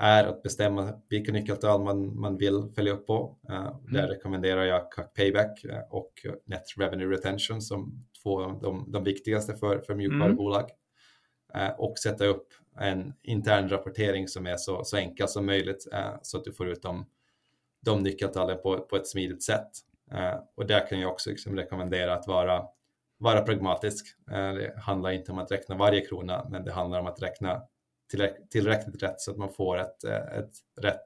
[SPEAKER 2] är att bestämma vilka nyckeltal man, man vill följa upp på. Uh. Där rekommenderar jag CAC Payback uh, och Net Revenue Retention som två av de, de viktigaste för, för mjukvarubolag. Mm. Uh, och sätta upp en intern rapportering som är så, så enkel som möjligt så att du får ut de, de nyckeltalen på, på ett smidigt sätt. och där kan jag också liksom rekommendera att vara, vara pragmatisk. det handlar inte om att räkna varje krona, men det handlar om att räkna tillräckligt rätt så att man får ett, eh, ett rätt,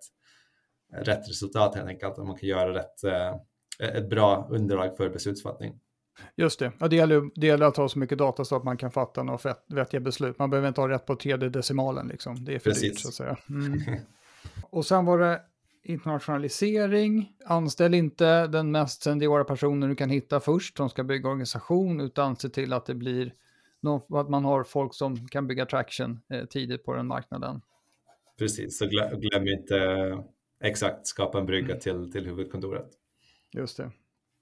[SPEAKER 2] rätt resultat helt enkelt. Och man kan göra rätt, eh, ett bra underlag för beslutsfattning.
[SPEAKER 1] Just det, ja, det, gäller, det gäller att ha så mycket data så att man kan fatta några vettiga beslut. Man behöver inte ha rätt på tredje decimalen, liksom. det är för Precis. dyrt så att säga. Mm. Och sen var det internationalisering. Anställ inte den mest seniora personen du kan hitta först som ska bygga organisation, utan se till att det blir att man har folk som kan bygga traction eh, tidigt på den marknaden.
[SPEAKER 2] Precis, så glöm, glöm inte eh, exakt skapa en brygga mm. till, till huvudkontoret.
[SPEAKER 1] Just det.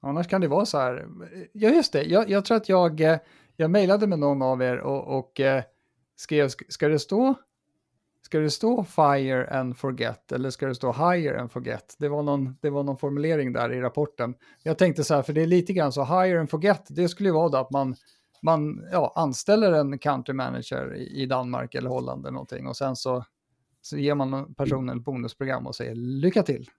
[SPEAKER 1] Annars kan det vara så här, ja just det, jag, jag tror att jag, eh, jag mejlade med någon av er och, och skrev, ska det stå Ska det stå fire and forget eller ska det stå hire and forget? Det var, någon, det var någon formulering där i rapporten. Jag tänkte så här, för det är lite grann så hire and forget, det skulle ju vara då att man, man ja, anställer en country manager i, i Danmark eller Holland eller någonting och sen så, så ger man personen ett bonusprogram och säger lycka till.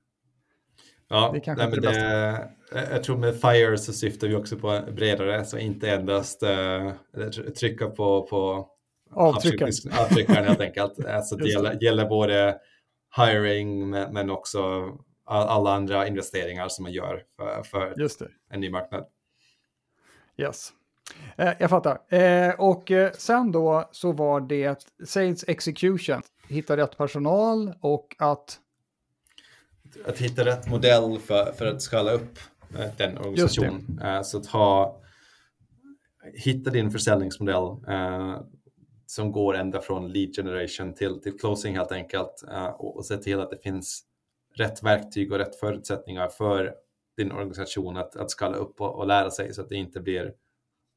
[SPEAKER 2] Ja, det kanske nej, men det, jag tror med FIRE så syftar vi också på bredare, så inte endast uh, trycka på, på
[SPEAKER 1] avtryckaren.
[SPEAKER 2] avtryckaren helt enkelt. Alltså det gäller, gäller både hiring men, men också alla andra investeringar som man gör för, för en ny marknad.
[SPEAKER 1] Yes. Eh, jag fattar. Eh, och eh, sen då så var det Sales Execution, hitta rätt personal och att
[SPEAKER 2] att hitta rätt modell för, för att skala upp eh, den organisationen. Uh, så att ha, hitta din försäljningsmodell uh, som går ända från lead generation till, till closing helt enkelt uh, och, och se till att det finns rätt verktyg och rätt förutsättningar för din organisation att, att skala upp och, och lära sig så att det inte blir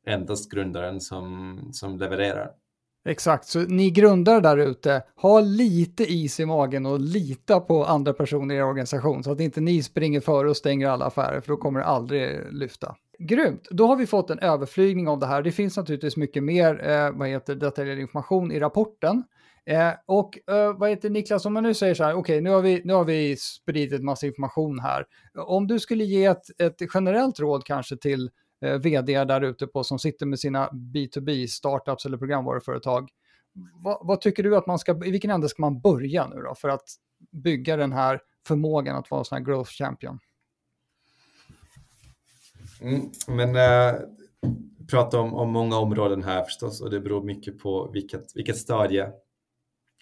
[SPEAKER 2] endast grundaren som, som levererar.
[SPEAKER 1] Exakt, så ni grundare där ute, ha lite is i magen och lita på andra personer i er organisation så att inte ni springer före och stänger alla affärer för då kommer det aldrig lyfta. Grymt, då har vi fått en överflygning av det här. Det finns naturligtvis mycket mer eh, vad heter, detaljerad information i rapporten. Eh, och eh, vad heter Niklas, om man nu säger så här, okej okay, nu, har vi, nu har vi spridit massa information här. Om du skulle ge ett, ett generellt råd kanske till eh, vd där ute på som sitter med sina B2B startups eller programvaruföretag. Va, vad tycker du att man ska, i vilken ände ska man börja nu då för att bygga den här förmågan att vara en sån här growth champion?
[SPEAKER 2] Mm, men äh, prata om, om många områden här förstås och det beror mycket på vilket, vilket stadie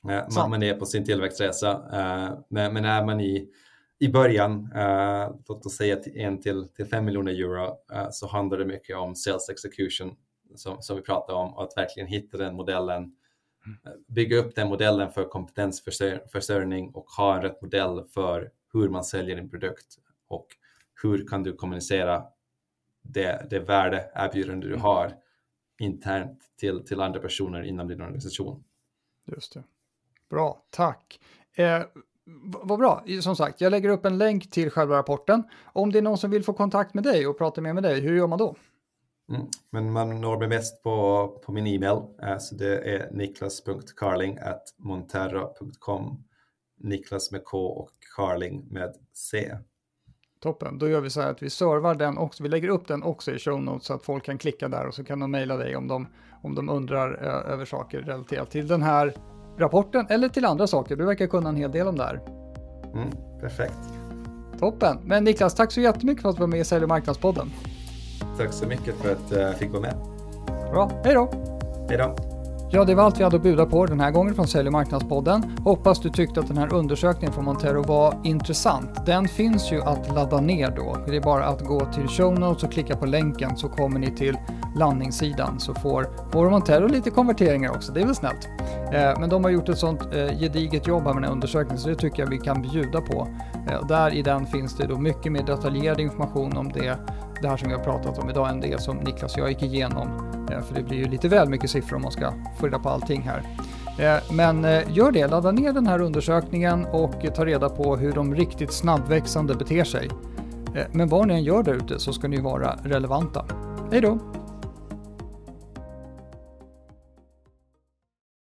[SPEAKER 2] äh, man, man, är på sin tillväxtresa. Äh, men, men är man i i början, uh, låt oss säga en till, till 5 miljoner euro, uh, så handlar det mycket om sales execution som, som vi pratar om och att verkligen hitta den modellen, uh, bygga upp den modellen för kompetensförsörjning och ha en rätt modell för hur man säljer en produkt och hur kan du kommunicera det, det värde, erbjudande du mm. har internt till, till andra personer inom din organisation.
[SPEAKER 1] Just det. Bra, tack. Eh, vad bra, som sagt, jag lägger upp en länk till själva rapporten. Om det är någon som vill få kontakt med dig och prata mer med dig, hur gör man då?
[SPEAKER 2] Mm. Men man når mig mest på, på min e-mail, eh, så det är niklas.carling monterra.com Niklas med K och Carling med C.
[SPEAKER 1] Toppen, då gör vi så här att vi servar den också, vi lägger upp den också i show notes så att folk kan klicka där och så kan de mejla dig om de, om de undrar eh, över saker relaterat till den här rapporten eller till andra saker. Du verkar kunna en hel del om det här.
[SPEAKER 2] Mm, perfekt.
[SPEAKER 1] Toppen. Men Niklas, tack så jättemycket för att du var med i Sälj och marknadspodden.
[SPEAKER 2] Tack så mycket för att jag fick vara med.
[SPEAKER 1] Bra, hej då.
[SPEAKER 2] Hej då.
[SPEAKER 1] Ja, det var allt vi hade att bjuda på den här gången från Sälj och marknadspodden. Hoppas du tyckte att den här undersökningen från Montero var intressant. Den finns ju att ladda ner då. Det är bara att gå till show notes och klicka på länken så kommer ni till landningssidan så får, vår Montero lite konverteringar också. Det är väl snällt. Eh, men de har gjort ett sånt eh, gediget jobb här med den här undersökningen så det tycker jag vi kan bjuda på. Eh, där i den finns det då mycket mer detaljerad information om det, det här som vi har pratat om idag än det som Niklas och jag gick igenom för det blir ju lite väl mycket siffror om man ska få reda på allting här. Eh, men eh, gör det, ladda ner den här undersökningen och ta reda på hur de riktigt snabbväxande beter sig. Eh, men vad ni än gör där ute så ska ni vara relevanta. Hej då!